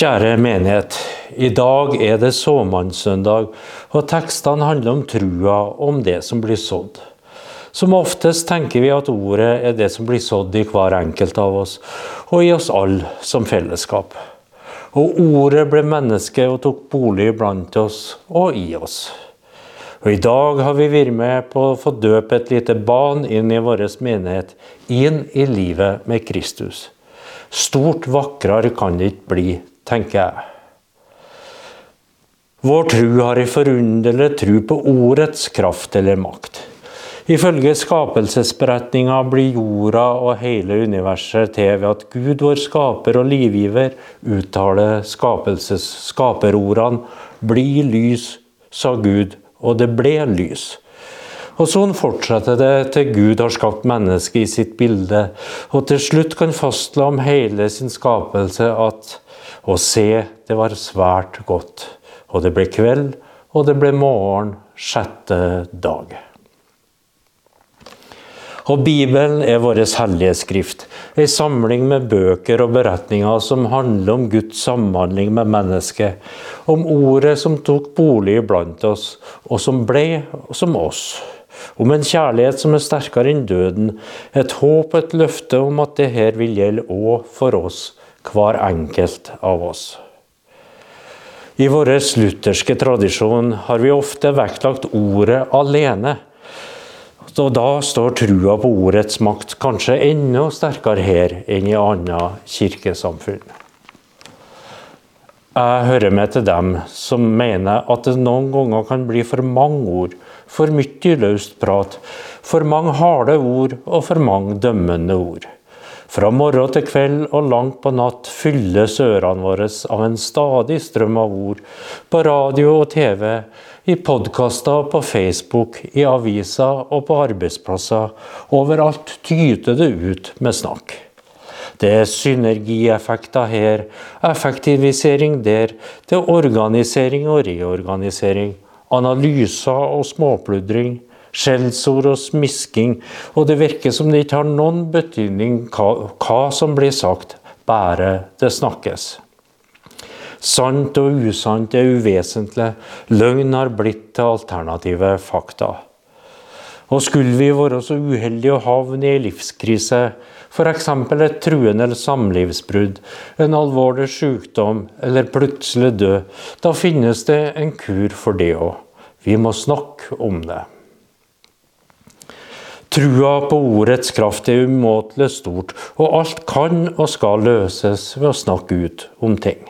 Kjære menighet. I dag er det såmannssøndag, og tekstene handler om trua om det som blir sådd. Som oftest tenker vi at ordet er det som blir sådd i hver enkelt av oss, og i oss alle som fellesskap. Og ordet ble menneske og tok bolig blant oss og i oss. Og I dag har vi vært med på å få døpe et lite barn inn i vår menighet, inn i livet med Kristus. Stort vakrere kan det ikke bli, tenker jeg. Vår tru har i forunderlig tru på ordets kraft eller makt. Ifølge skapelsesberetninga blir jorda og hele universet til ved at Gud, vår skaper og livgiver, uttaler skapelses skaperordene 'bli lys', sa Gud, og det ble lys. Og sånn fortsetter det til Gud har skapt mennesket i sitt bilde, og til slutt kan fastslå om hele sin skapelse at å se, det var svært godt. Og det ble kveld, og det ble morgen sjette dag. Og Bibelen er vår hellige skrift, ei samling med bøker og beretninger som handler om Guds samhandling med mennesket, om ordet som tok bolig blant oss, og som ble som oss. Om en kjærlighet som er sterkere enn døden, et håp og et løfte om at det her vil gjelde òg for oss, hver enkelt av oss. I vår lutherske tradisjon har vi ofte vektlagt ordet alene. Og da står trua på ordets makt kanskje enda sterkere her enn i andre kirkesamfunn. Jeg hører med til dem som mener at det noen ganger kan bli for mange ord, for mye løst prat, for mange harde ord og for mange dømmende ord. Fra morgen til kveld og langt på natt fylles ørene våre av en stadig strøm av ord, på radio og TV, i podkaster, på Facebook, i aviser og på arbeidsplasser. Overalt tyter det ut med snakk. Det er synergieffekter her, effektivisering der, det er organisering og reorganisering, analyser og småpludring, skjellsord og smisking, og det virker som det ikke har noen betydning hva, hva som blir sagt, bare det snakkes. Sant og usant er uvesentlig. Løgn har blitt til alternative fakta. Og skulle vi være så uheldige å havne i en livskrise, f.eks. et truende samlivsbrudd, en alvorlig sykdom eller plutselig død, da finnes det en kur for det òg. Vi må snakke om det. Trua på ordets kraft er umåtelig stort, og alt kan og skal løses ved å snakke ut om ting.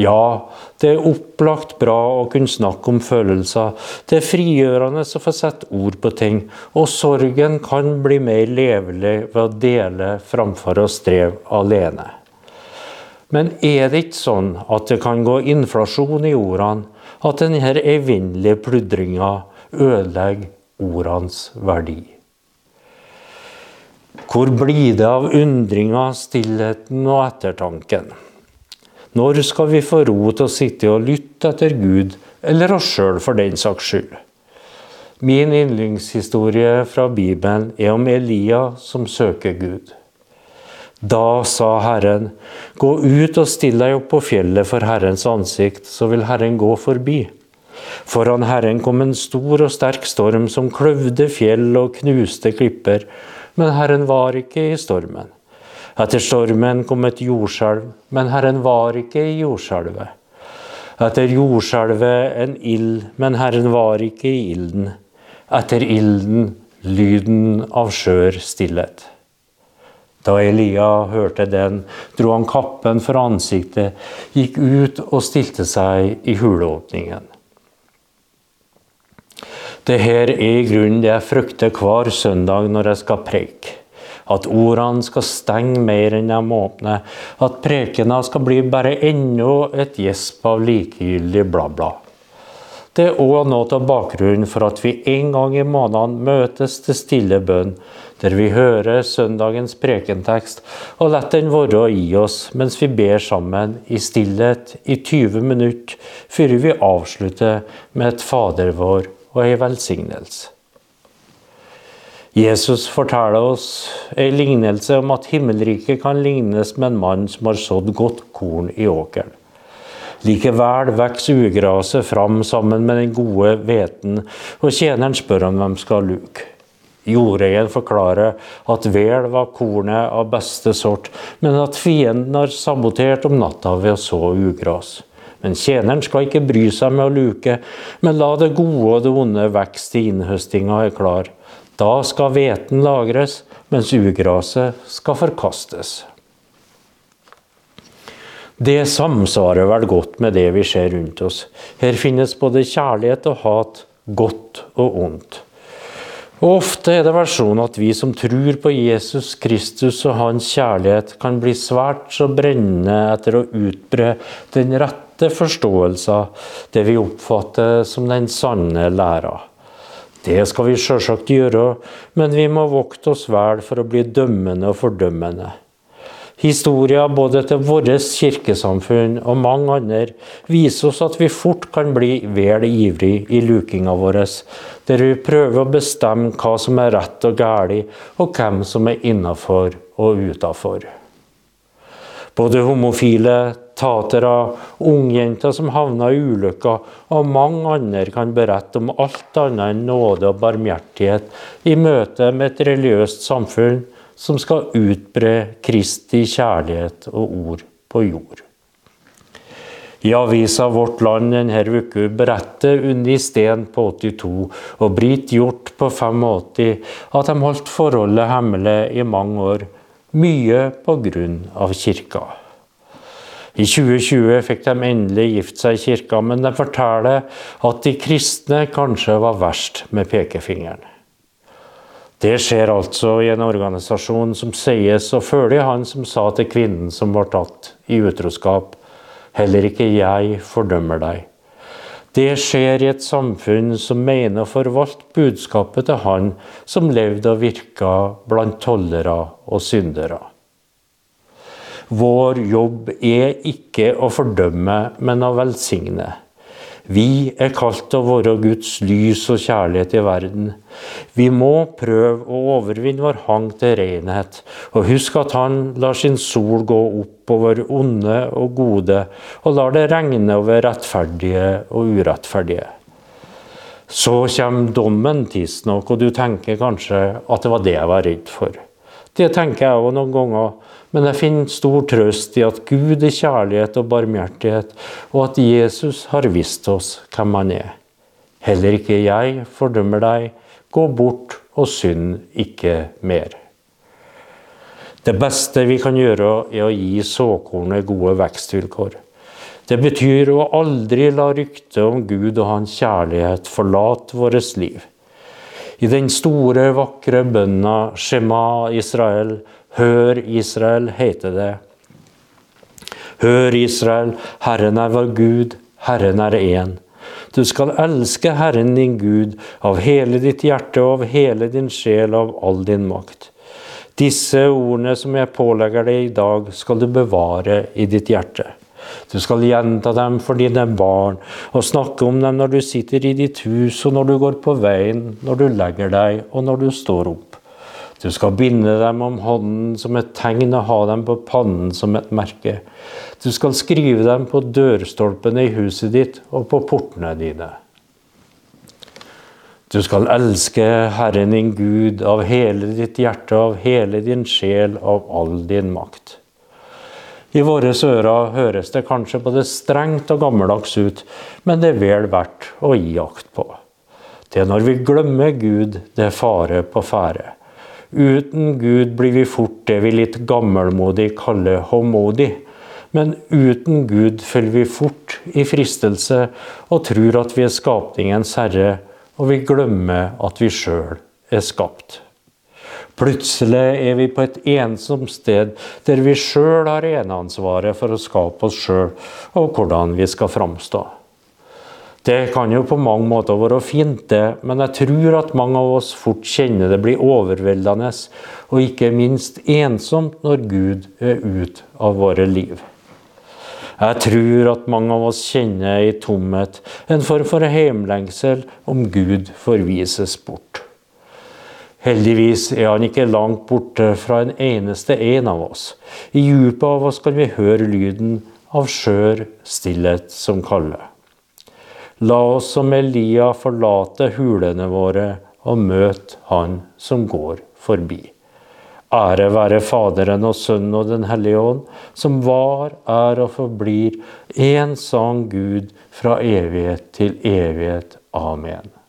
Ja, det er opplagt bra å kunne snakke om følelser. Det er frigjørende å få sette ord på ting. Og sorgen kan bli mer levelig ved å dele framfor å streve alene. Men er det ikke sånn at det kan gå inflasjon i ordene? At denne evinnelige pludringa ødelegger ordenes verdi? Hvor blir det av undringa, stillheten og ettertanken? Når skal vi få ro til å sitte og lytte etter Gud, eller oss sjøl for den saks skyld? Min yndlingshistorie fra Bibelen er om Elia som søker Gud. Da sa Herren, gå ut og still deg opp på fjellet for Herrens ansikt, så vil Herren gå forbi. Foran Herren kom en stor og sterk storm som kløvde fjell og knuste klipper, men Herren var ikke i stormen. Etter stormen kom et jordskjelv, men Herren var ikke i jordskjelvet. Etter jordskjelvet en ild, men Herren var ikke i ilden. Etter ilden lyden av skjør stillhet. Da Elia hørte den, dro han kappen for ansiktet, gikk ut og stilte seg i huleåpningen. Det her er i grunnen det jeg frykter hver søndag når jeg skal preike. At ordene skal stenge mer enn de åpner. At prekena skal bli bare enda et gjesp av likegyldig bla-bla. Det er òg noe av bakgrunnen for at vi en gang i måneden møtes til stille bønn, der vi hører søndagens prekentekst og lar den være i oss mens vi ber sammen i stillhet i 20 minutter før vi avslutter med et Fader vår og ei velsignelse. Jesus forteller oss en lignelse om at himmelriket kan lignes med en mann som har sådd godt korn i åkeren. Likevel vokser ugraset fram sammen med den gode hveten, og tjeneren spør om hvem skal luke. Jordeieren forklarer at vel var kornet av beste sort, men at fienden har sabotert om natta ved å så ugras. Men tjeneren skal ikke bry seg med å luke, men la det gode og det onde vokse til innhøstinga er klar. Da skal hveten lagres, mens ugraset skal forkastes. Det samsvarer vel godt med det vi ser rundt oss. Her finnes både kjærlighet og hat, godt og ondt. Og Ofte er det vel sånn at vi som tror på Jesus Kristus og hans kjærlighet, kan bli svært så brennende etter å utbre den rette forståelsen, det vi oppfatter som den sanne læra. Det skal vi sjølsagt gjøre, men vi må vokte oss vel for å bli dømmende og fordømmende. Historien både til vårt kirkesamfunn og mange andre viser oss at vi fort kan bli vel ivrig i lukinga vår, der vi prøver å bestemme hva som er rett og galt, og hvem som er innafor og utafor. Både homofile, tatere, ungjenter som havna i ulykker, og mange andre kan berette om alt annet enn nåde og barmhjertighet i møte med et religiøst samfunn som skal utbre Kristi kjærlighet og ord på jord. I avisa Vårt Land denne uka beretter Unni Steen på 82 og Britt Hjort på 85 at de holdt forholdet hemmelig i mange år, mye pga. kirka. I 2020 fikk de endelig gift seg i kirka, men de forteller at de kristne kanskje var verst med pekefingeren. Det skjer altså i en organisasjon som sies å følge han som sa til kvinnen som var tatt i utroskap, heller ikke jeg fordømmer deg. Det skjer i et samfunn som mener å forvalte budskapet til han som levde og virka blant tollere og syndere. Vår jobb er ikke å fordømme, men å velsigne. Vi er kalt til å være Guds lys og kjærlighet i verden. Vi må prøve å overvinne vår hang til renhet, og husk at Han lar sin sol gå opp over onde og gode, og lar det regne over rettferdige og urettferdige. Så kommer dommen tidsnok, og du tenker kanskje at det var det jeg var redd for. Det tenker jeg òg noen ganger, men jeg finner stor trøst i at Gud er kjærlighet og barmhjertighet, og at Jesus har vist oss hvem han er. Heller ikke jeg fordømmer deg. Gå bort og synd ikke mer. Det beste vi kan gjøre, er å gi såkornet gode vekstvilkår. Det betyr å aldri la ryktet om Gud og hans kjærlighet forlate vårt liv. I den store, vakre bønna Shema Israel Hør, Israel, heter det. Hør, Israel, Herren er vår Gud, Herren er én. Du skal elske Herren din Gud av hele ditt hjerte og av hele din sjel og av all din makt. Disse ordene som jeg pålegger deg i dag, skal du bevare i ditt hjerte. Du skal gjenta dem for dine barn og snakke om dem når du sitter i ditt hus og når du går på veien, når du legger deg og når du står opp. Du skal binde dem om hånden som et tegn og ha dem på pannen som et merke. Du skal skrive dem på dørstolpene i huset ditt og på portene dine. Du skal elske Herren din Gud av hele ditt hjerte, av hele din sjel, av all din makt. I våre ører høres det kanskje både strengt og gammeldags ut, men det er vel verdt å gi akt på. Det er når vi glemmer Gud, det er fare på ferde. Uten Gud blir vi fort det vi litt gammelmodig kaller håmodig. Men uten Gud følger vi fort i fristelse og tror at vi er skapningens herre, og vi glemmer at vi sjøl er skapt. Plutselig er vi på et ensomt sted der vi sjøl har eneansvaret for å skape oss sjøl og hvordan vi skal framstå. Det kan jo på mange måter være fint, det, men jeg tror at mange av oss fort kjenner det blir overveldende, og ikke minst ensomt når Gud er ute av våre liv. Jeg tror at mange av oss kjenner i tomhet en form for heimlengsel om Gud forvises bort. Heldigvis er han ikke langt borte fra en eneste en av oss. I djupet av oss kan vi høre lyden av skjør stillhet som kaller. La oss som Elia forlate hulene våre og møte Han som går forbi. Ære være Faderen og Sønnen og Den hellige ånd, som var, er og forblir én sann Gud fra evighet til evighet. Amen.